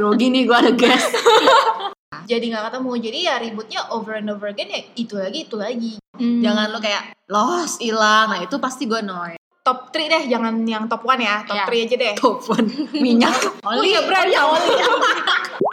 Grogi nih gue ada gas. jadi nggak ketemu jadi ya ributnya over and over again ya itu lagi itu lagi Hmm. Jangan lo kayak lost, hilang. Nah itu pasti gue annoy. top 3 deh jangan yang top 1 ya top Ya. 3 aja deh Telepon minyak. oh iya brand ya oli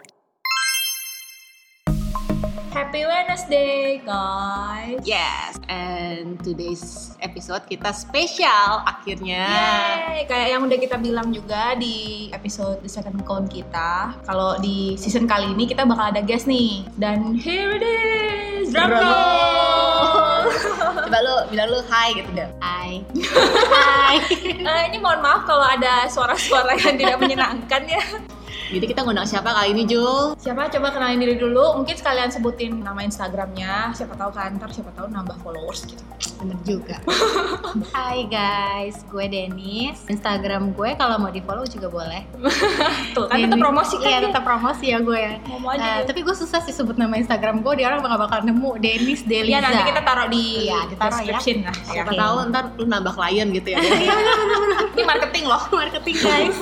Happy Wednesday guys Yes, and today's episode kita spesial akhirnya. Yeay, kayak yang udah kita bilang juga di episode the second count kita kalau di season kali ini kita bakal ada guest nih dan here it is drum roll Coba lo bilang lo hi gitu deh. Hai. Hai. Eh, ini mohon maaf kalau ada suara-suara yang tidak menyenangkan ya Jadi kita ngundang siapa kali ini Jul? siapa coba kenalin diri dulu mungkin sekalian sebutin nama instagramnya siapa tahu kan ntar siapa tahu nambah followers gitu Bener juga. Hai guys, gue Denis. Instagram gue kalau mau di follow juga boleh. tuh kan tetap promosi kan Iya, tetap promosi ya gue ya. Ngomong aja deh. tapi gue susah sih sebut nama Instagram gue, dia orang bakal bakal nemu Denis Deliza. Iya nanti kita taruh di Iya, ditaruh ya. description lah. Siapa Oke. tahu ntar lu nambah klien gitu ya. Ini marketing loh. marketing guys.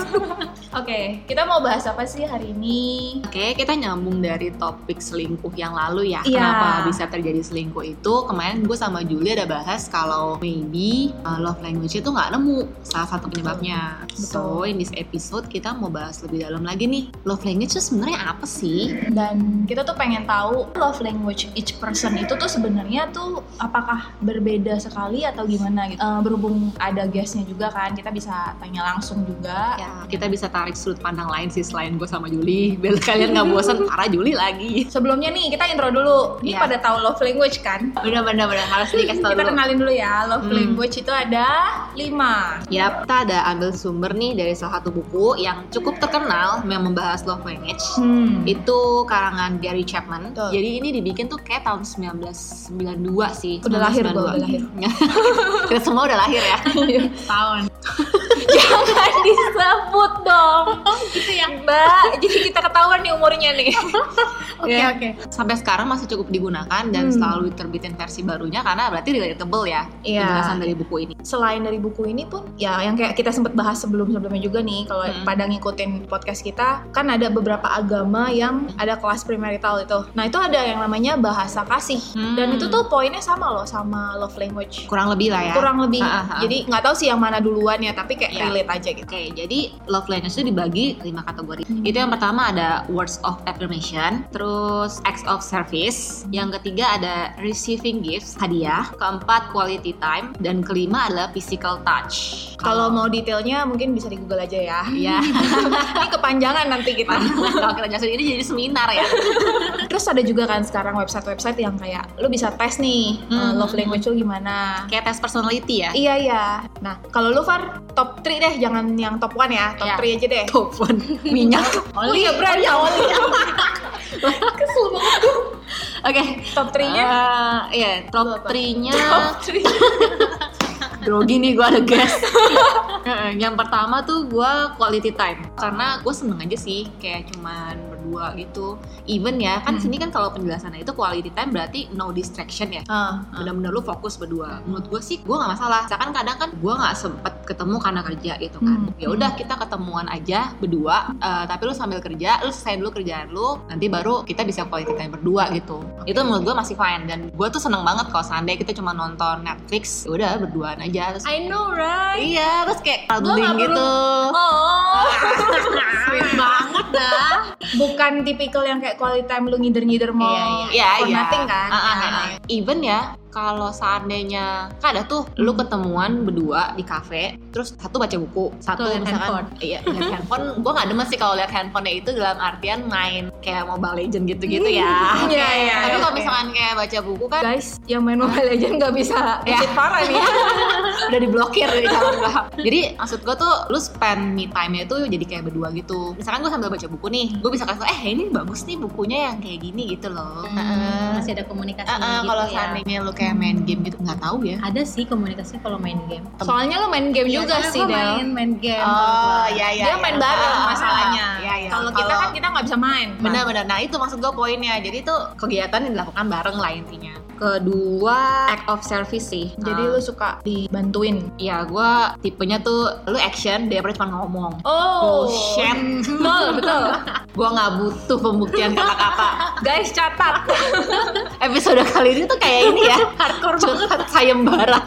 Oke, kita mau bahas apa sih hari ini? Oke, kita nyambung dari topik selingkuh yang lalu ya. Iya. Kenapa bisa terjadi selingkuh itu? Kemarin gue sama Julia ada bahas kalau maybe uh, love language itu nggak nemu salah satu penyebabnya. So, in this episode kita mau bahas lebih dalam lagi nih. Love language itu sebenarnya apa sih? Dan kita tuh pengen tahu love language each person itu tuh sebenarnya tuh apakah berbeda sekali atau gimana gitu. Eh, berhubung ada guestnya juga kan, kita bisa tanya langsung juga. Ya, kita bisa tarik sudut pandang lain sih selain gue sama Juli. Biar kalian nggak bosan, para Juli lagi. Sebelumnya nih kita intro dulu. Ini Iya. pada tahu love language kan? Bener-bener bener harus dikasih tau Kita dulu. kenalin dulu ya. Love Hmm. language itu ada lima. Yap, kita ada ambil sumber nih dari salah satu buku yang cukup terkenal yang membahas love language. Hmm. Itu karangan Gary Chapman. Betul. Jadi ini dibikin tuh kayak tahun 1992 sih. Udah lahir gua, 1992. udah lahir. Kita semua udah lahir ya. Tahun. Jangan disebut dong. gitu ya, Mbak. Jadi kita ketahuan nih umurnya nih. Oke Ya. oke. Sampai sekarang masih cukup digunakan dan Hmm. selalu diterbitin versi barunya karena berarti relatable ya Iya. penjelasan dari buku ini. Selain dari buku ini pun, ya yang kayak kita sempat bahas sebelum-sebelumnya juga nih, kalau Hmm. pada ngikutin podcast kita, kan ada beberapa agama yang ada kelas premarital itu. Nah itu ada yang namanya bahasa kasih. Dan Hmm. itu tuh poinnya sama loh sama love language. kurang lebih lah ya. Kurang lebih. Ah. Jadi nggak tahu sih yang mana duluan ya, tapi kayak Iya. relate aja gitu. Oke, jadi love language itu dibagi lima kategori. Hmm. Itu yang pertama ada words of affirmation, terus acts of service, yang ketiga ada receiving gifts, hadiah, keempat quality time, dan kelima adalah physical touch. Kalau mau detailnya mungkin bisa di Google aja ya. ya, Ini kepanjangan nanti kita. kalau kita jelasin ini jadi seminar ya. Terus ada juga kan sekarang website-website yang kayak lu bisa tes nih Hmm. uh, love language lu gimana. Kayak tes personality ya. Iya iya. Nah kalau lu Far top 3 deh, jangan yang top 1 ya, top Iya. 3 aja deh. Telepon minyak. Oh iya brand ya oli. Kesel banget. Oke. Top 3-nya Eh, Iya, top? 3-nya top 3. grogi nih gue ada Heeh, yang pertama tuh gue quality time karena gue seneng aja sih kayak cuman berdua gitu. Even ya kan Hmm. sini kan kalau penjelasannya itu quality time berarti no distraction ya. Ah, benar-benar lu fokus berdua. Menurut gue sih gue nggak masalah. Misalkan kadang kan gue nggak sempet ketemu karena kerja gitu kan. Hmm. ya udah kita ketemuan aja berdua eh, tapi lu sambil kerja lu selesai dulu kerjaan lu nanti baru kita bisa quality time berdua gitu. Itu menurut gue masih fine. Dan gue tuh seneng banget kalau seandainya kita cuma nonton Netflix ya udah berduaan aja. Terus I know right. iya terus kayak cuddling gitu. Oh. sweet banget dah. Bukan tipikal yang kayak quality time lu ngider-ngider mau Iya, iya. Iya, for iya. nothing kan. Nah, ah, nah, ah. Even ya, kalau seandainya kan ada tuh lu Hmm. ketemuan berdua di kafe, terus satu baca buku, satu liat misalkan handphone. iya lihat handphone. Gua nggak demen sih kalau lihat handphonenya itu dalam artian main kayak Mobile Legend gitu-gitu ya. Iya, iya, Tapi kalau oke. misalkan kayak baca buku kan Guys, yang main Mobile Legends nggak bisa Ya. parah nih. udah diblokir dari calon gua. Jadi maksud gua tuh lu spend me time-nya itu jadi kayak berdua gitu. Misalkan gua sambil baca buku nih, gua bisa kasih eh ini bagus nih bukunya yang kayak gini gitu loh. Hmm, Heeh. masih ada komunikasi Ah, ah, gitu kalau ya. seandainya lu kayak main game gitu nggak tahu ya. Ada sih komunikasi kalau main game. Soalnya lu main game Iya, juga sih, Del. main main game. Oh iya iya. Dia main bareng Ah, ah, masalahnya. Iya iya. Kalau kita kan kita nggak bisa main. benar-benar. Nah itu maksud gue poinnya. Jadi tuh kegiatan yang dilakukan bareng lah intinya. Kedua act of service sih. Jadi Ah. lu suka dibantuin. ya gue tipenya tuh lu action dia cuma ngomong. Oh, Bullshit. betul betul. gue nggak butuh pembuktian kata-kata. Guys catat. Episode kali ini tuh kayak ini ya. Hardcore curhat sayembara.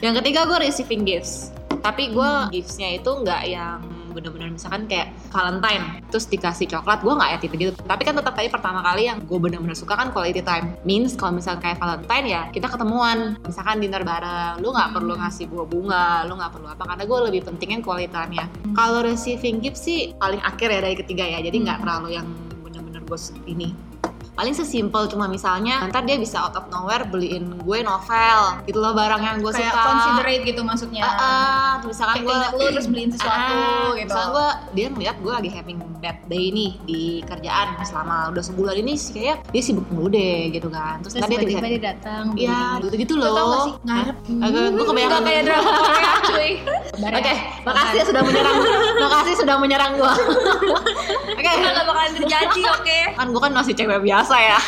yang ketiga gue receiving gifts. Tapi gue giftsnya itu nggak yang bener-bener misalkan kayak Valentine terus dikasih coklat gue nggak ya tipe gitu tapi kan tetap tadi pertama kali yang gue bener-bener suka kan quality time. Means kalau misalkan kayak Valentine ya kita ketemuan. Misalkan dinner bareng lu nggak perlu ngasih buah bunga lu nggak perlu apa karena gue lebih pentingin quality time ya kalau receiving gift sih paling akhir ya dari ketiga ya jadi nggak terlalu yang bener-bener gue ini paling sesimpel cuma misalnya ntar dia bisa out of nowhere beliin gue novel gitu loh barang yang gue suka considerate gitu maksudnya. Ah, terus misalkan gue lu terus beliin sesuatu Ah, gitu. Misalnya gue dia ngeliat gue lagi having bad day nih di kerjaan selama udah sebulan ini sih kayak dia sibuk mulu deh gitu kan. Terus, Terus ntar dia tiba-tiba dia datang. Iya, gitu-gitu loh. Lo tau gak sih? Ngarep. Gue kebanyakan Gak kayak drama Korea cuy. Oke, makasih sudah menyerang. makasih sudah menyerang gue. Oke, Kita gak bakalan terjadi oke. kan gue kan masih cewek biasa ya.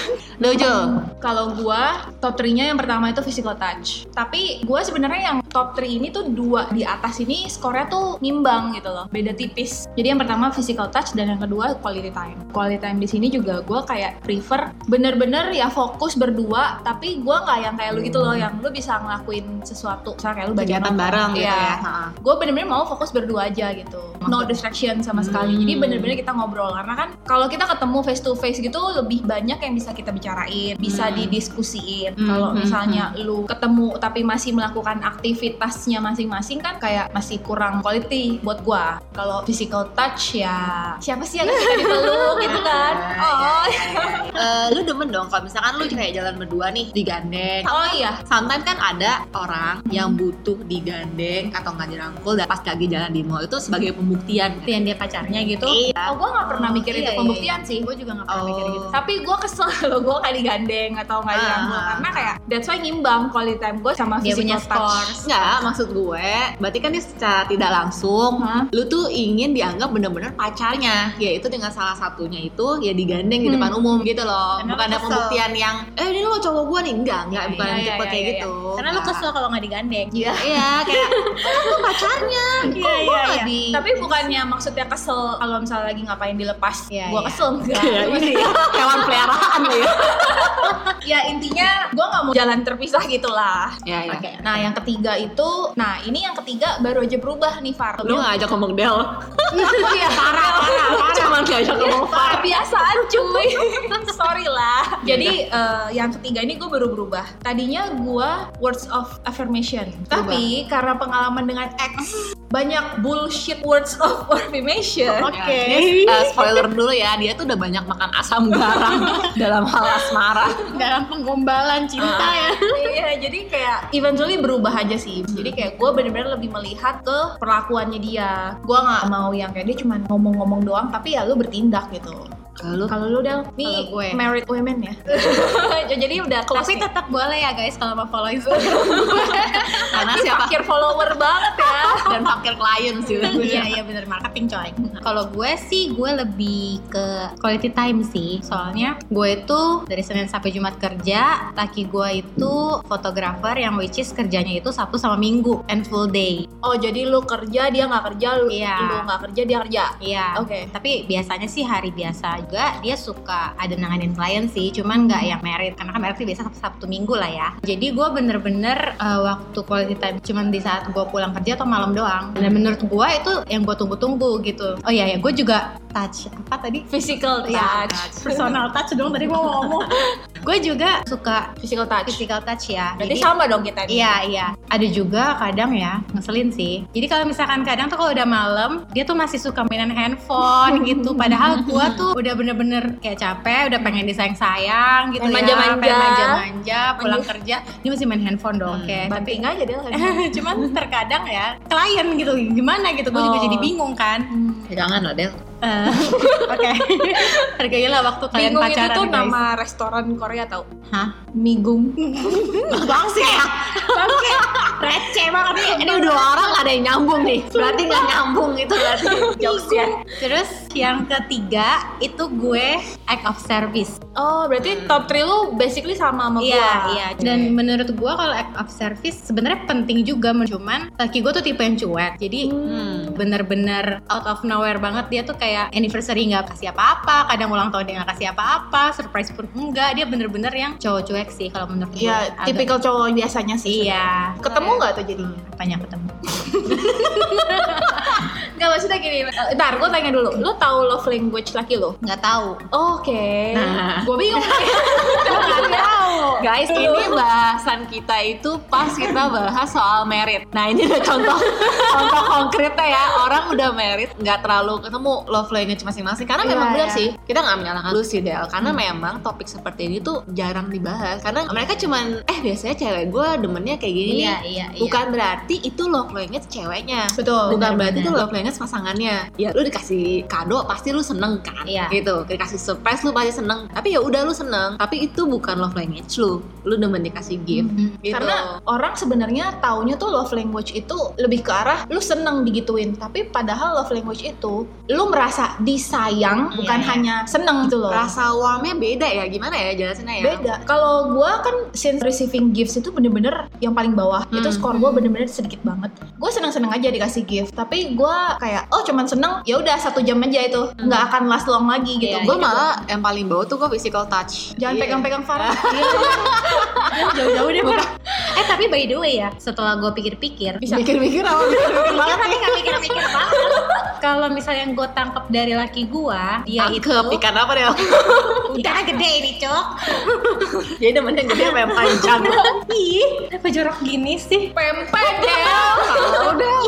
Dojo. Kalau gua top 3-nya yang pertama itu physical touch. Tapi gua sebenarnya yang top 3 ini tuh dua di atas ini skornya tuh ngimbang gitu loh. Beda tipis. Jadi yang pertama physical touch dan yang kedua quality time. Quality time di sini juga gua kayak prefer bener-bener ya fokus berdua tapi gua nggak yang kayak lu gitu loh yang lu bisa ngelakuin sesuatu. Misalnya kayak lu baca Kegiatan bareng gitu Iya. ya. Ha. gue bener-bener mau fokus berdua aja gitu no distraction sama sekali Hmm. jadi bener-bener kita ngobrol karena kan kalau kita ketemu face to face gitu lebih banyak yang bisa kita bicarain bisa Hmm. didiskusiin Hmm, kalau hmm, misalnya lu ketemu tapi masih melakukan aktivitasnya masing-masing kan kayak masih kurang quality buat gua kalau physical touch ya siapa sih yang kita dipeluk gitu kan Ya, oh Eh, lu demen dong kalau misalkan lu kayak jalan berdua nih digandeng. oh iya Sometimes kan ada orang yang butuh digandeng atau nggak dirangkul dan pas lagi jalan di mall itu sebagai pembuktian. Yang dia pacarnya gitu. Iya. oh gua nggak pernah Oh, mikir iya, itu iya, pembuktian sih Gue juga gak pernah Oh. mikir gitu. tapi gue kesel loh gue kayak digandeng atau nggak Ah. dirangkul karena kayak that's why ngimbang quality time gue sama Dia punya scores. Enggak, maksud gue, berarti kan dia secara tidak langsung, Hah? lu tuh ingin dianggap bener-bener pacarnya, yaitu dengan salah satunya itu ya digandeng di Hmm. depan umum gitu loh, Karena bukan lu ada pembuktian yang, eh ini lo cowok gue nih, enggak, enggak, Iya, bukan iya, yang tipe iya, kayak iya. gitu. Karena lu Enggak. kesel kalau gak digandeng. Iya. Iya, kayak, oh, lu pacarnya, kok Iya, iya, nggak iya. di... tapi bukannya maksudnya kesel kalau misalnya lagi ngapain dilepas Iya, gue iya. kesel enggak ya, hewan peliharaan lo ya. Ya intinya gue nggak mau jalan terpisah gitulah. Ya, ya. Oke, nah yang ketiga itu, nah ini yang ketiga baru aja berubah nih Far. Lu gak ajak ngomong Del, Iya, parah, parah, parah. cuman diajak ngomong Far. kebiasaan cuy. Sorry lah. Jadi eh, yang ketiga ini gue baru berubah. Tadinya gue words of affirmation. Tapi karena pengalaman dengan ex banyak bullshit words of affirmation. Oke. Ya, ini, eh, spoiler dulu ya, dia tuh udah banyak makan asam garam dalam hal asmara. Dalam penggombalan cinta ya. iya jadi kayak eventually berubah aja sih jadi kayak gue bener-bener lebih melihat ke perlakuannya dia gue nggak mau yang kayak dia cuma ngomong-ngomong doang tapi ya lu bertindak gitu Kalau kalau lu udah nih gue. married women ya jadi udah kelas Tapi nih. tetap boleh ya guys kalau mau follow Instagram. karena Ini siapa fakir follower banget ya dan fakir klien sih. iya iya bener marketing coy. Kalau gue sih gue lebih ke quality time sih. Soalnya gue itu dari Senin sampai Jumat kerja, laki gue itu fotografer yang which is kerjanya itu Sabtu sama Minggu and full day. oh jadi lu kerja dia nggak kerja lu Iya. lu nggak kerja dia kerja Iya. Oke. Tapi biasanya sih hari biasa juga dia suka ada nanganin klien sih, cuman nggak yang merit karena kan merit sih biasa Sabtu, Sabtu Minggu lah ya. Jadi gue bener-bener uh, waktu quality time cuman di saat gue pulang kerja atau malam doang. Dan menurut gue itu yang gue tunggu-tunggu gitu. Oh iya ya, gue juga touch apa tadi? physical Ya, touch personal touch dong tadi gue mau ngomong. gue juga suka physical touch physical touch ya. berarti Jadi- sama dong kita nih Iya iya. Ada juga kadang ya ngeselin sih. Jadi kalau misalkan kadang tuh kalau udah malam dia tuh masih suka mainan handphone gitu. Padahal gua tuh udah bener-bener kayak capek, udah pengen disayang-sayang gitu Main ya. manja-manja. Manja-manja, pulang kerja dia masih main handphone dong. Hmm. Oke. Tapi aja deh cuman terkadang ya klien gitu gimana gitu gue juga Oh. jadi bingung kan Ya, jangan lah Del. Eh, oke hargailah waktu kalian Bingung itu pacaran tuh guys nama restoran Korea tau hah Migung Bang sih ya. Bangke, receh banget nih Ini dua orang gak ada yang nyambung nih. Berarti gak nyambung itu berarti jokesnya. Terus Yang ketiga itu gue act of service. Oh, berarti top 3 lu basically sama sama Iya, gua. iya. Dan menurut gue kalau act of service sebenarnya penting juga, cuman laki gue tuh tipe yang cuek. Jadi Hmm. bener-bener out of nowhere banget dia tuh kayak anniversary nggak kasih apa-apa, kadang ulang tahun dia nggak kasih apa-apa, surprise pun enggak. Dia bener-bener yang cowok cuek sih kalau menurut gue. Iya, Agak- tipikal cowok biasanya sih. Iya. Ketemu nggak tuh jadinya? Apanya ketemu? Nggak maksudnya gini. eh, Ntar, gue tanya dulu. Lu tahu love language laki lu? Nggak tahu. Oke. Nah. gue bingung. Nggak tahu. Guys, ini bahasan kita itu pas kita bahas soal merit. Nah, ini ada contoh contoh konkretnya ya. Orang udah merit nggak terlalu ketemu love language masing-masing. Karena Iya, memang benar iya. sih. Kita nggak menyalahkan lu sih, Del. Karena memang topik seperti ini tuh jarang dibahas. Karena mereka cuman eh biasanya cewek gue demennya kayak gini nih. Iya, iya, iya. Bukan berarti itu love language ceweknya. Betul. Bukan berarti itu benar. love language pasangannya. Ya lu dikasih kado pasti lu seneng kan? Iya. Gitu. Dikasih surprise lu pasti seneng. Tapi ya udah lu seneng. Tapi itu bukan love language lu. Lu demen dikasih gift. Mhm. Gitu. Karena orang sebenarnya taunya tuh love language itu lebih ke arah lu seneng digituin, tapi padahal love language itu lu merasa disayang Iya, bukan iya. hanya seneng gitu loh. rasa warmnya beda ya. Gimana ya jelasinnya ya? Beda. Kalau gua kan since receiving gifts itu bener-bener yang paling bawah. Itu Hmm. skor gua bener-bener sedikit banget. Gue seneng-seneng aja dikasih gift, tapi gua kayak oh cuman seneng ya udah satu jam aja itu nggak akan last long lagi gitu. Iya, Gue Jadi malah yang paling bawah tuh gue physical touch. jangan Iya. pegang-pegang Farah. Jauh-jauh deh. Tapi by the way ya, setelah gue pikir-pikir, Bisa. Mikir-mikir apa? Mikir-mikir Mikir banget tapi nih. nggak mikir-mikir banget. Kalau misalnya gue tangkep dari laki gue, dia itu Tangkep ikan apa deh? ikannya gede ini cok. Jadi demennya gede apa yang panjang? Ih, kenapa jorok gini sih? Pempek deh. Deh.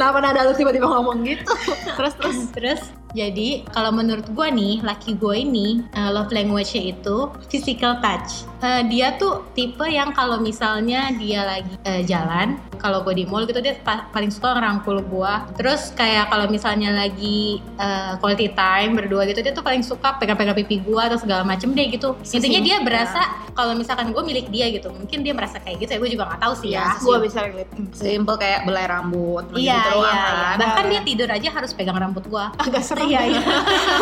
Kenapa nada lu tiba-tiba ngomong gitu? Terus terus. Terus jadi kalau menurut gue nih laki gue ini uh, love language-nya itu physical touch. Uh, dia tuh tipe yang kalau misalnya dia lagi uh, jalan, kalau gue di mall gitu dia pa- paling suka ngerangkul gue. Terus kayak kalau misalnya lagi uh, quality time berdua gitu dia tuh paling suka pegang-pegang pipi gue atau segala macem deh gitu. Intinya dia berasa kalau misalkan gue milik dia gitu. Mungkin dia merasa kayak gitu ya gue juga nggak tahu sih ya. Gua bisa relate. Simple kayak belai rambut. Iya, gitu doang iya, kan. iya. Bahkan dia tidur aja harus pegang rambut gua. Agak serem. Iya, iya.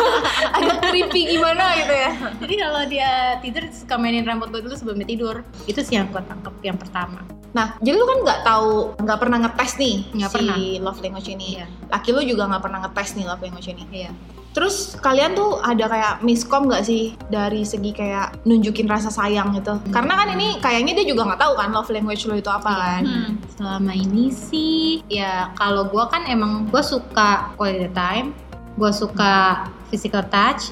Agak creepy gimana gitu ya. Jadi kalau dia tidur suka mainin rambut gue dulu sebelum dia tidur. Itu sih yang gue tangkep yang pertama. Nah, jadi lu kan nggak tahu, nggak pernah ngetes nih Nggak si pernah. love language ini. Iya. Laki lu juga nggak pernah ngetes nih love language ini. Iya. Terus kalian tuh ada kayak miskom nggak sih dari segi kayak nunjukin rasa sayang gitu? Karena kan ini kayaknya dia juga nggak tahu kan love language lu itu apa kan? Hmm. Selama ini sih ya kalau gue kan emang gue suka quality time, gue suka physical touch.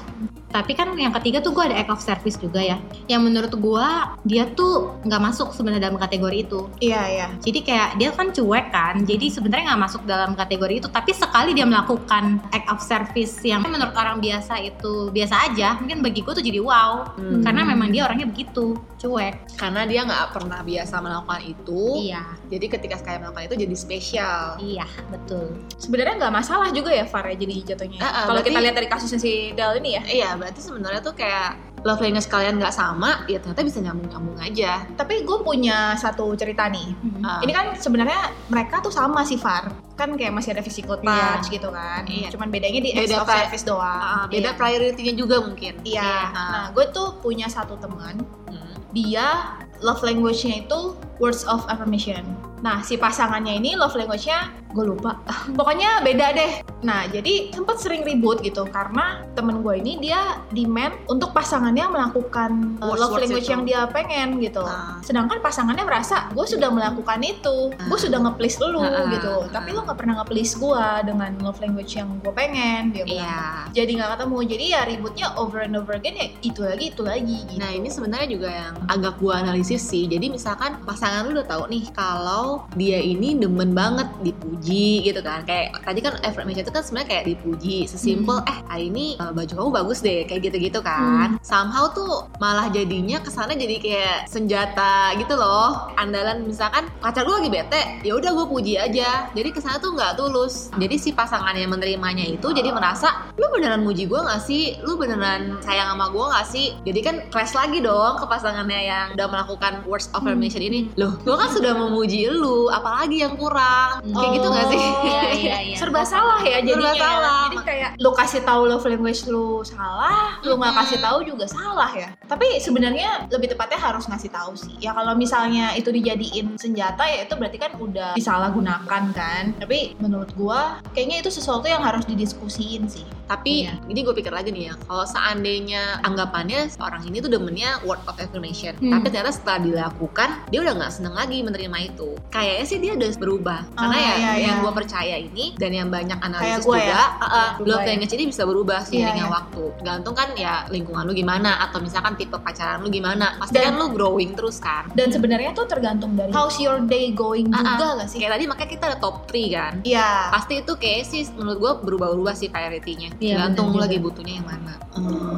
Tapi kan yang ketiga tuh gue ada act of service juga ya. Yang menurut gue dia tuh nggak masuk sebenarnya dalam kategori itu. Iya iya. Jadi kayak dia kan cuek kan, jadi sebenarnya nggak masuk dalam kategori itu. Tapi sekali dia melakukan act of service yang menurut orang biasa itu biasa aja, mungkin bagi gue tuh jadi wow. Hmm. Karena memang dia orangnya begitu, cuek. Karena dia nggak pernah biasa melakukan itu. Iya, Jadi ketika sekali melakukan itu jadi spesial. iya betul. Sebenarnya nggak masalah juga ya Far ya jadi jatuhnya. Ah, ah, Kalau berarti- kita lihat dari kasusnya si Del ini ya. Iya, berarti sebenarnya tuh kayak love language kalian nggak sama, ya ternyata bisa nyambung-nyambung aja. Tapi gue punya satu cerita nih. Ah. Ini kan sebenarnya mereka tuh sama sih Far. Kan kayak masih ada physical touch gitu kan. Iya. Cuman bedanya di Beda of service doang. Ah, beda Iya. priority-nya juga mungkin. Iya. Ah. Nah, gue tuh punya satu teman, Hmm. dia love language-nya itu words of affirmation. Nah, si pasangannya ini love language-nya gue lupa. Pokoknya beda deh. Nah, jadi sempat sering ribut gitu karena temen gue ini dia demand untuk pasangannya melakukan uh, love language itu. yang dia pengen gitu. Ah. Sedangkan pasangannya merasa gue sudah melakukan itu, gue Ah. sudah nge-please lu Ah, ah, gitu. ah. Tapi lu nggak pernah nge-please gue dengan love language yang gue pengen. Dia bilang Iya. jadi nggak ketemu jadi ya ributnya over and over again ya itu lagi itu lagi gitu Nah ini sebenarnya juga yang agak gua analisis sih. Jadi misalkan pasangan lu udah tahu nih kalau dia ini demen banget dipuji gitu kan. Kayak tadi kan affirmation itu kan sebenarnya kayak dipuji. Sesimpel eh hari ini uh, baju kamu bagus deh kayak gitu-gitu kan. Somehow tuh malah jadinya ke sana jadi kayak senjata gitu loh. Andalan misalkan pacar gue lagi bete, ya udah gue puji aja. Jadi ke sana tuh nggak tulus. Jadi si pasangan yang menerimanya itu jadi merasa lu beneran muji gue gak sih? Lu beneran sayang sama gue gak sih? Jadi kan clash lagi dong ke pasangannya yang udah melakukan words of affirmation ini. Loh, gue kan sudah memuji lu lu apalagi yang kurang kayak gitu gak sih Oh, iya, iya, iya. serba salah ya jadinya Serba salah. ya. jadi kayak lu kasih tahu love language lu salah lu nggak kasih tahu juga salah ya tapi sebenarnya lebih tepatnya harus ngasih tahu sih ya kalau misalnya itu dijadiin senjata ya itu berarti kan udah disalahgunakan kan tapi menurut gua kayaknya itu sesuatu yang harus didiskusiin sih tapi Iya. ini gue pikir lagi nih ya kalau seandainya anggapannya orang ini tuh demennya word of affirmation Hmm. tapi ternyata setelah dilakukan dia udah nggak seneng lagi menerima itu kayaknya sih dia udah berubah karena Ah, ya iya, yang iya. gue percaya ini dan yang banyak analisis gua juga ya. uh, uh, ya. language ini bisa berubah seiringnya Iya, iya. waktu gantung kan ya lingkungan lu gimana atau misalkan tipe pacaran lu gimana pasti Dan- kan lu growing terus kan dan sebenarnya tuh tergantung dari how's your day going Ah, juga gak sih kayak tadi makanya kita ada top 3 kan Iya. pasti itu kayak sih menurut gue berubah-ubah sih priority-nya Iya, tergantung lu lagi butuhnya yang mana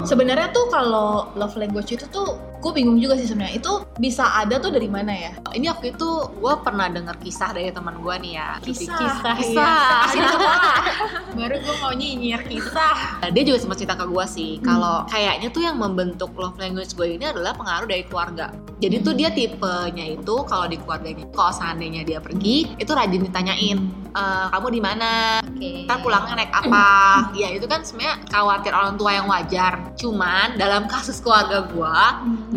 Sebenarnya tuh kalau love language itu tuh gue bingung juga sih sebenarnya. Itu bisa ada tuh dari mana ya? ini waktu itu gue pernah dengar kisah dari teman gue nih ya Kisah. Kisah, kisah Baru gue mau nyinyir kisah. dia juga sempat cerita ke gue sih kalau kayaknya tuh yang membentuk love language gue ini adalah pengaruh dari keluarga jadi tuh dia tipenya itu kalau di keluarganya kalau seandainya dia pergi itu rajin ditanyain "Eh, kamu di mana Oke. ntar pulangnya naik apa ya itu kan sebenarnya khawatir orang tua yang wajar cuman dalam kasus keluarga gue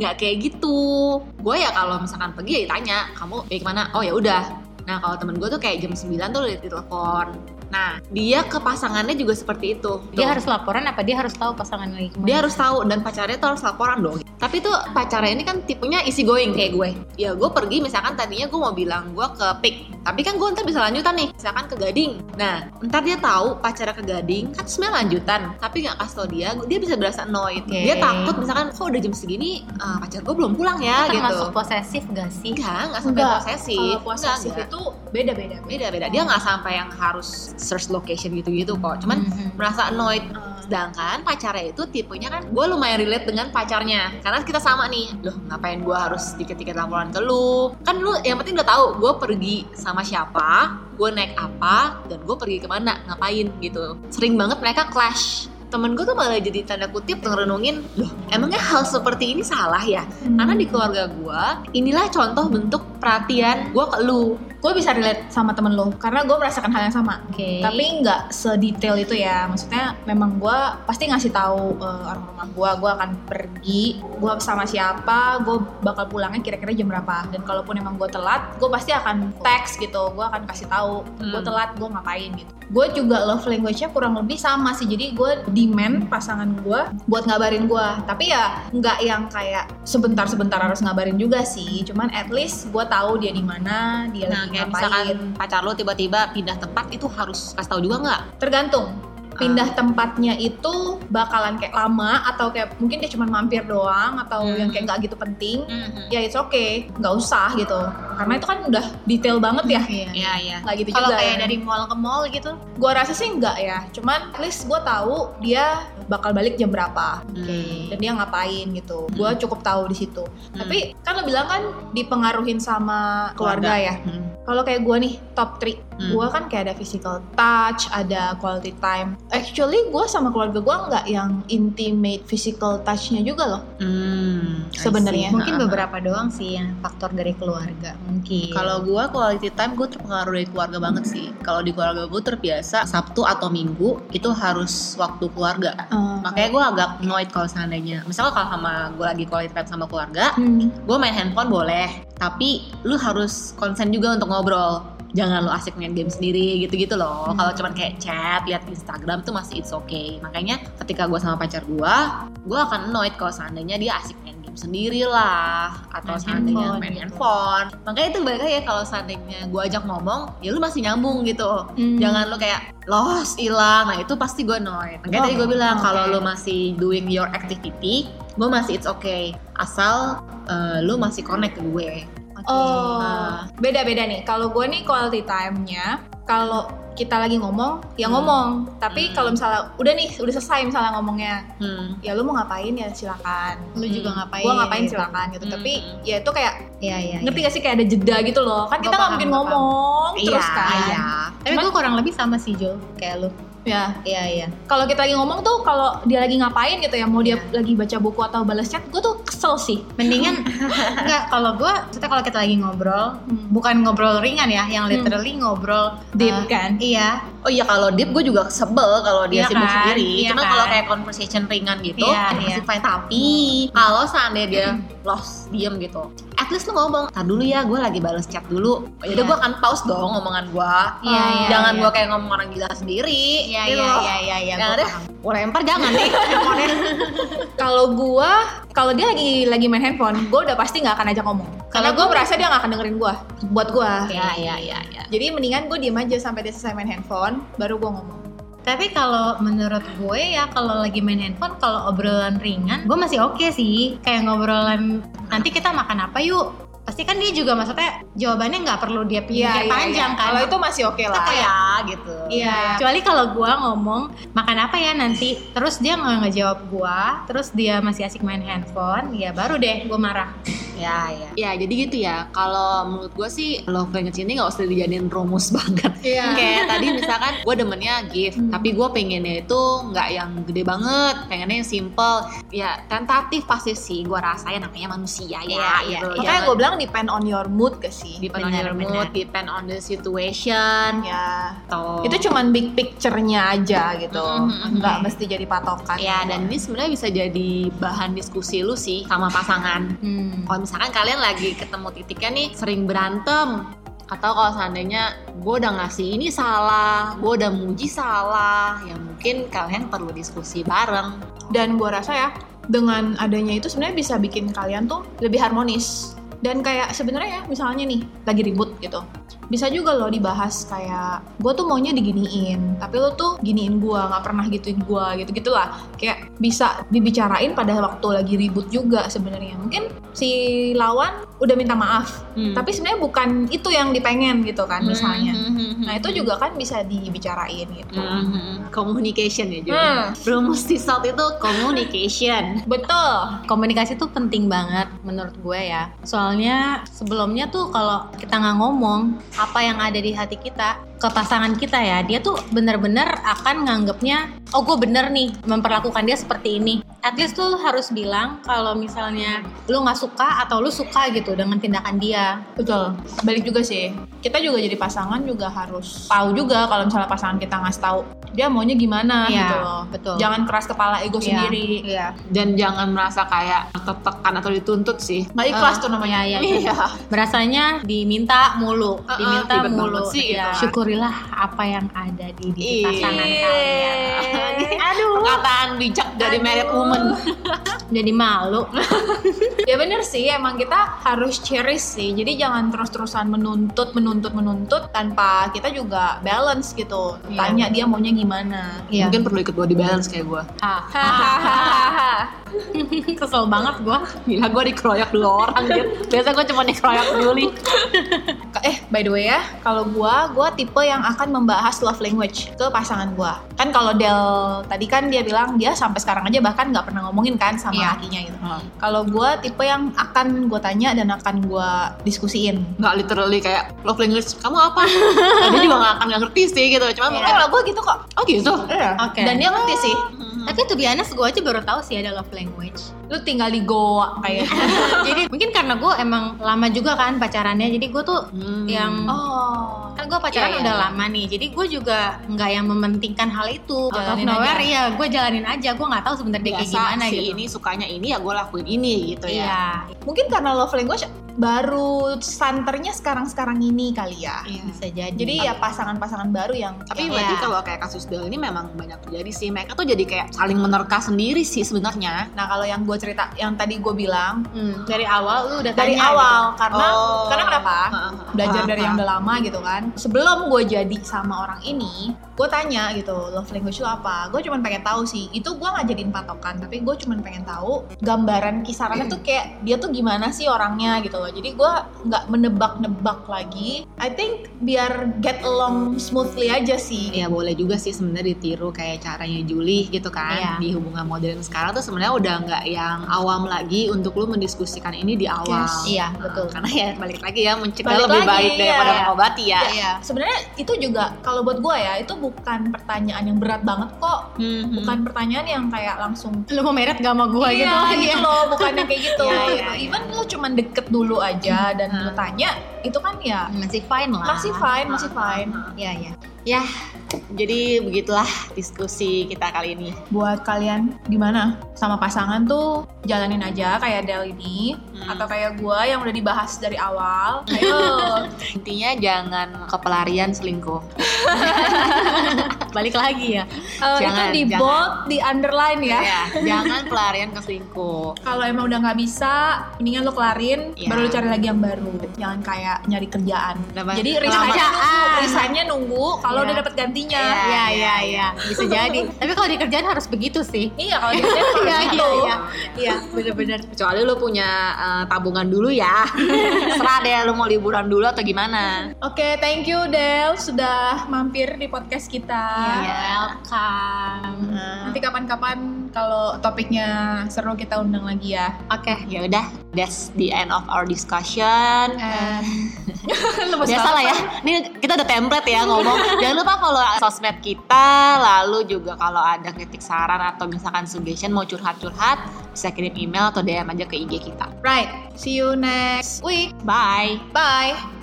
nggak kayak gitu. Gue ya kalau misalkan pergi ya ditanya kamu pergi ke mana? Oh ya udah. Nah kalau temen gue tuh kayak jam 9 tuh udah ditelepon. Nah dia ke pasangannya juga seperti itu. Dia Tuh. harus laporan apa dia harus tahu pasangan lagi ke mana? dia harus tahu dan pacarnya tuh harus laporan dong. Tapi tuh pacarnya ini kan tipenya easy going kayak gue. Ya gue pergi misalkan tadinya gue mau bilang gue ke pik tapi kan gue ntar bisa lanjutan nih misalkan ke gading. Nah ntar dia tahu pacarnya ke gading kan sebenarnya lanjutan. Tapi nggak kasih tau dia dia bisa berasa annoyed. Oke. dia takut misalkan kok udah jam segini eh, pacar gue belum pulang ya? Itu gitu. termasuk posesif gak sih? enggak nggak sampai Enggak. posesif. Kalau posesif Enggak, itu beda-beda. beda beda dia nggak sampai yang harus search location gitu gitu kok. Cuman Mhm. merasa annoyed. Eh, Sedangkan pacarnya itu tipenya kan gue lumayan relate dengan pacarnya. Karena kita sama nih Loh ngapain gue harus dikit-dikit laporan ke lu? Kan lu yang penting udah tahu gue pergi sama siapa Gue naik apa Dan gue pergi ke mana Ngapain gitu. Sering banget mereka clash. Temen gue tuh malah jadi tanda kutip ngerenungin Loh emangnya hal seperti ini salah ya? Karena di keluarga gue Inilah contoh bentuk perhatian gue ke lu gue bisa relate sama temen lo karena gue merasakan hal yang sama. Oke. Tapi nggak sedetail itu ya. Maksudnya memang gue pasti ngasih tahu eh, orang rumah gue, gue akan pergi, gue sama siapa, gue bakal pulangnya kira-kira jam berapa. Dan kalaupun emang gue telat, gue pasti akan text gitu. Gue akan kasih tahu gue Hmm. telat, gue ngapain gitu. Gue juga love language-nya kurang lebih sama sih. Jadi gue demand pasangan gue buat ngabarin gue. Tapi ya nggak yang kayak sebentar-sebentar harus ngabarin juga sih. Cuman at least gue tahu dia di mana, dia Nah lagi kayak ngapain. misalkan pacar lu tiba-tiba pindah tempat Itu harus kasih tahu juga nggak? tergantung pindah tempatnya itu bakalan kayak lama atau kayak mungkin dia cuma mampir doang atau Hmm. yang kayak nggak gitu penting Mhm. ya it's okay nggak usah gitu karena itu kan udah detail banget ya Iya. Iya iya nggak gitu Kalau kayak ya. dari mall ke mall gitu, gua rasa sih nggak ya cuman at least gue tahu dia bakal balik jam berapa Oke. dan dia ngapain gitu gue cukup tahu di situ Hmm. tapi kan lo bilang kan dipengaruhin sama keluarga, ya Hmm. Kalau kayak gue nih top 3 Hmm. gue kan kayak ada physical touch ada quality time actually gue sama keluarga gue nggak yang intimate physical touchnya juga loh Hmm, Sebenarnya. mungkin beberapa doang sih yang faktor dari keluarga mungkin. Kalau gue quality time gue terpengaruh dari keluarga banget sih. Kalau di keluarga gue terbiasa Sabtu atau Minggu itu harus waktu keluarga. Eh, Makanya gue agak annoyed kalau seandainya. Misalnya kalau sama gue lagi quality time sama keluarga, hmm, gue main handphone boleh. Tapi lu harus konsen juga untuk ngobrol. Jangan lu asik main game sendiri gitu-gitu loh. Hmm. Kalau cuman kayak chat, lihat Instagram tuh masih it's okay. Makanya ketika gue sama pacar gue, gue akan annoyed kalau seandainya dia asik main game sendiri lah atau Main seandainya handphone main gitu. handphone. Makanya itu balik ya kalau seandainya gue ajak ngomong, ya lu masih nyambung gitu. hmm. Jangan lu kayak lost, hilang. Nah itu pasti gue annoyed. Makanya tadi gue bilang kalau lu masih doing your activity, gue masih it's okay. Asal eh, lu masih connect ke gue. Oh Nah. beda-beda nih kalau gue nih quality time-nya kalau kita lagi ngomong ya Hmm. ngomong tapi Hmm. kalau misalnya udah nih udah selesai misalnya ngomongnya Hmm. ya lu mau ngapain ya silakan lu juga Hmm. ngapain? gue ngapain gitu. silakan gitu Hmm. tapi ya itu kayak Iya iya. ngerti gak sih kayak ada jeda gitu loh kan Gua kita nggak paham, mungkin gua ngomong terus Iya, kan iya. Tapi gue kurang lebih sama sih Jo, kayak lu. Ya, Iya iya. kalau kita lagi ngomong tuh kalau dia lagi ngapain gitu ya, mau dia Iya. lagi baca buku atau balas chat, gue tuh kesel sih. Mendingan enggak kalau gue maksudnya kalau kita lagi ngobrol Hmm. bukan ngobrol ringan ya, yang literally ngobrol Deep eh, kan? Iya. Oh iya kalau deep gue juga sebel kalau dia Iya sibuk kan? sendiri. Iya Cuma kan? kalau kayak conversation ringan gitu, Iya, ya iya. masih fine. Tapi kalau seandainya dia lost, diem gitu, at least lu ngomong, tar dulu ya, gue lagi balas chat dulu. Ya udah Iya. gue akan pause dong ngomongan gue. Iya, iya, Jangan iya. gue kayak ngomong orang gila sendiri. Iya gitu iya iya iya iya. Yang gua ada, gue lempar jangan nih handphonenya. Kalau gua, kalau dia lagi lagi main handphone, gue udah pasti nggak akan ajak ngomong. Karena gue merasa dia nggak akan dengerin gue, buat gue. Iya iya iya. iya. Jadi mendingan gue diem aja sampai dia selesai main handphone, baru gue ngomong. Tapi kalau menurut gue ya kalau lagi main handphone kalau obrolan ringan gue masih oke sih kayak ngobrolan nanti kita makan apa yuk pasti kan dia juga maksudnya jawabannya nggak perlu dia pikir panjang kan Kalau itu masih oke lah. Apa ya gitu. Iya. Kecuali kalau gua ngomong makan apa ya nanti, terus dia nggak ngejawab gua, terus dia masih asik main handphone, ya baru deh gua marah. Ya ya. Ya jadi gitu ya. Kalau menurut gue sih love language ini nggak usah dijadiin rumus banget. Iya. kayak tadi misalkan gue demennya gift Hmm. tapi gue pengennya itu nggak yang gede banget pengennya yang simple ya tentatif pasti sih gue rasain namanya manusia ya Iya, iya, gitu iya. Makanya gue bilang depend on your mood ke sih. depend on your benar. mood depend on the situation Ya. atau Itu cuman big picture-nya aja gitu. Mhm, Nggak mhm. mesti jadi patokan. ya dan ini sebenarnya bisa jadi bahan diskusi lu sih sama pasangan Hmm. kalau misalkan kalian lagi ketemu titiknya nih sering berantem atau kalau seandainya gue udah ngasih ini salah, gue udah muji salah, ya mungkin kalian perlu diskusi bareng. Dan gue rasa ya dengan adanya itu sebenarnya bisa bikin kalian tuh lebih harmonis. Dan kayak sebenarnya ya misalnya nih lagi ribut gitu. Bisa juga loh dibahas kayak gue tuh maunya diginiin, tapi lo tuh giniin gue, nggak pernah gituin gue gitu gitulah. Kayak bisa dibicarain pada waktu lagi ribut juga sebenarnya. Mungkin si lawan udah minta maaf, Hmm. tapi sebenarnya bukan itu yang dipengen gitu kan misalnya. Hmm. Nah itu juga kan bisa dibicarain gitu. Hmm. communication ya juga. Hmm. Rumus salt itu communication. Betul. Komunikasi tuh penting banget menurut gue ya. Soalnya sebelumnya tuh kalau kita nggak ngomong apa yang ada di hati kita ke pasangan kita ya, dia tuh bener-bener akan nganggapnya, oh gue bener nih memperlakukan dia seperti ini. At least tuh harus bilang kalau misalnya lu nggak suka atau lu suka gitu dengan tindakan dia. Betul. Balik juga sih. Kita juga jadi pasangan juga harus tahu juga kalau misalnya pasangan kita ngasih tahu dia maunya gimana Iya, gitu loh. betul. Jangan keras kepala ego Iya, sendiri. Iya. Dan jangan merasa kayak tertekan atau dituntut sih. Nggak ikhlas Eh, tuh namanya. iya, iya. Berasanya diminta mulu, Uh-uh, diminta ribet mulu. sih Iya. gitu. Syukurilah apa yang ada di diri Iya. pasangan kalian. Aduh, Perkataan bijak dari Aduh. married woman. jadi malu. ya bener sih, emang kita harus cherish sih. Jadi jangan terus-terusan menuntut, menuntut, menuntut tanpa kita juga balance gitu. Iya. Tanya dia maunya gimana. Iya. Mungkin perlu ikut body balance kayak gue. Kesel banget gua. Gila gue dikeroyok dua orang gitu. Biasa gue cuma dikeroyok dulu. Eh, by the way ya, kalau gua, gua tipe yang akan membahas love language ke pasangan gua. Kan kalau Del tadi kan dia bilang dia sampai sekarang aja bahkan nggak pernah ngomongin kan sama Iya. lakinya gitu. Kalau gua tipe yang akan gua tanya dan akan gua diskusiin. Nggak literally kayak love language kamu apa? Nah, dia juga nggak akan nggak ngerti sih gitu. Cuma mungkin kalau gua gitu kok. Oh gitu. Iya. Oke. Dan dia ngerti sih. Tapi tuh honest gue aja baru tahu sih ada love language. Lu tinggal di Goa kayak. jadi mungkin karena gue emang lama juga kan pacarannya, jadi gue tuh Hmm. yang oh. kan gue pacaran Iya, iya, udah iya. lama nih, jadi gue juga nggak yang mementingkan hal itu. Out of Jalanin nowhere aja. ya, gue jalanin aja. Gue nggak tahu sebenarnya dia kayak gimana si gitu. ini sukanya ini ya gue lakuin ini gitu ya. Iya, Mungkin karena love language baru santernya sekarang-sekarang ini kali ya. bisa jadi. Jadi ya pasangan-pasangan baru yang Tapi Iya. berarti kalau kayak kasus Del ini memang banyak terjadi sih. Mereka tuh jadi kayak saling menerka sendiri sih sebenarnya. Nah kalau yang gue cerita, yang tadi gue bilang Hmm, dari awal lu udah dari tanya awal gitu. karena Oh. karena kenapa? Belajar dari yang udah lama gitu kan. Sebelum gue jadi sama orang ini, gue tanya gitu love language lu apa? Gue cuma pengen tahu sih. Itu gue nggak jadiin patokan, tapi gue cuma pengen tahu gambaran kisarannya tuh kayak dia tuh gimana sih orangnya gitu loh. Jadi gue nggak menebak-nebak lagi. I think biar get along smoothly aja sih. Ya boleh juga sih sebenarnya ditiru kayak caranya Julie gitu kan Iya. di hubungan modern sekarang tuh sebenarnya udah nggak yang awam lagi untuk lu mendiskusikan ini di awal. Yes. Iya, Nah, betul. Karena ya balik lagi ya mencegah Balik lebih lagi, baik iya. daripada mengobati ya. Iya. Sebenarnya itu juga kalau buat gue ya itu bukan pertanyaan yang berat banget kok. Hmm, Bukan pertanyaan yang kayak langsung Lu mau meret gak sama gue iya, gitu lagi gitu ya? loh, bukan yang kayak gitu. Iya, iya, gitu. iya. Even lu cuman deket dulu aja dan lu Hmm. tanya, itu kan ya Masih fine lah. masih fine, masih fine. Iya, iya. Ya, jadi begitulah diskusi kita kali ini. Buat kalian gimana sama pasangan tuh jalanin aja kayak Del ini Hmm. atau kayak gua yang udah dibahas dari awal. Ayo. Intinya jangan kepelarian selingkuh. Balik lagi ya. Itu Jangan, di jangan. bold, di underline ya. Ya, jangan pelarian ke selingkuh. Kalau emang udah nggak bisa, mendingan lu kelarin, Iya. baru lu cari lagi yang baru. Jangan kayak nyari kerjaan. Kenapa? Jadi nunggu, Kerjaan. Resignnya nunggu kalau Iya. udah dapet gantinya. Iya. Iya, iya, iya. Bisa jadi. Tapi kalau di kerjaan harus begitu sih. Iya, kalau di kerjaan harus Iya, gitu. iya, iya. Iya, bener-bener. Kecuali lu punya eh, tabungan dulu ya. Serah deh lu mau liburan dulu atau gimana. Oke, thank you Del sudah mampir di podcast kita. Iya, welcome. Nanti kapan-kapan kalau topiknya seru kita undang lagi ya. Oke, ya udah. That's the end of our discussion. And lemes Biasa lah ya. Ini kita ada template ya ngomong. Jangan lupa follow sosmed kita. Lalu juga kalau ada kritik saran atau misalkan suggestion mau curhat-curhat, bisa kirim email atau DM aja ke IG kita. Right. See you next week. Bye. Bye.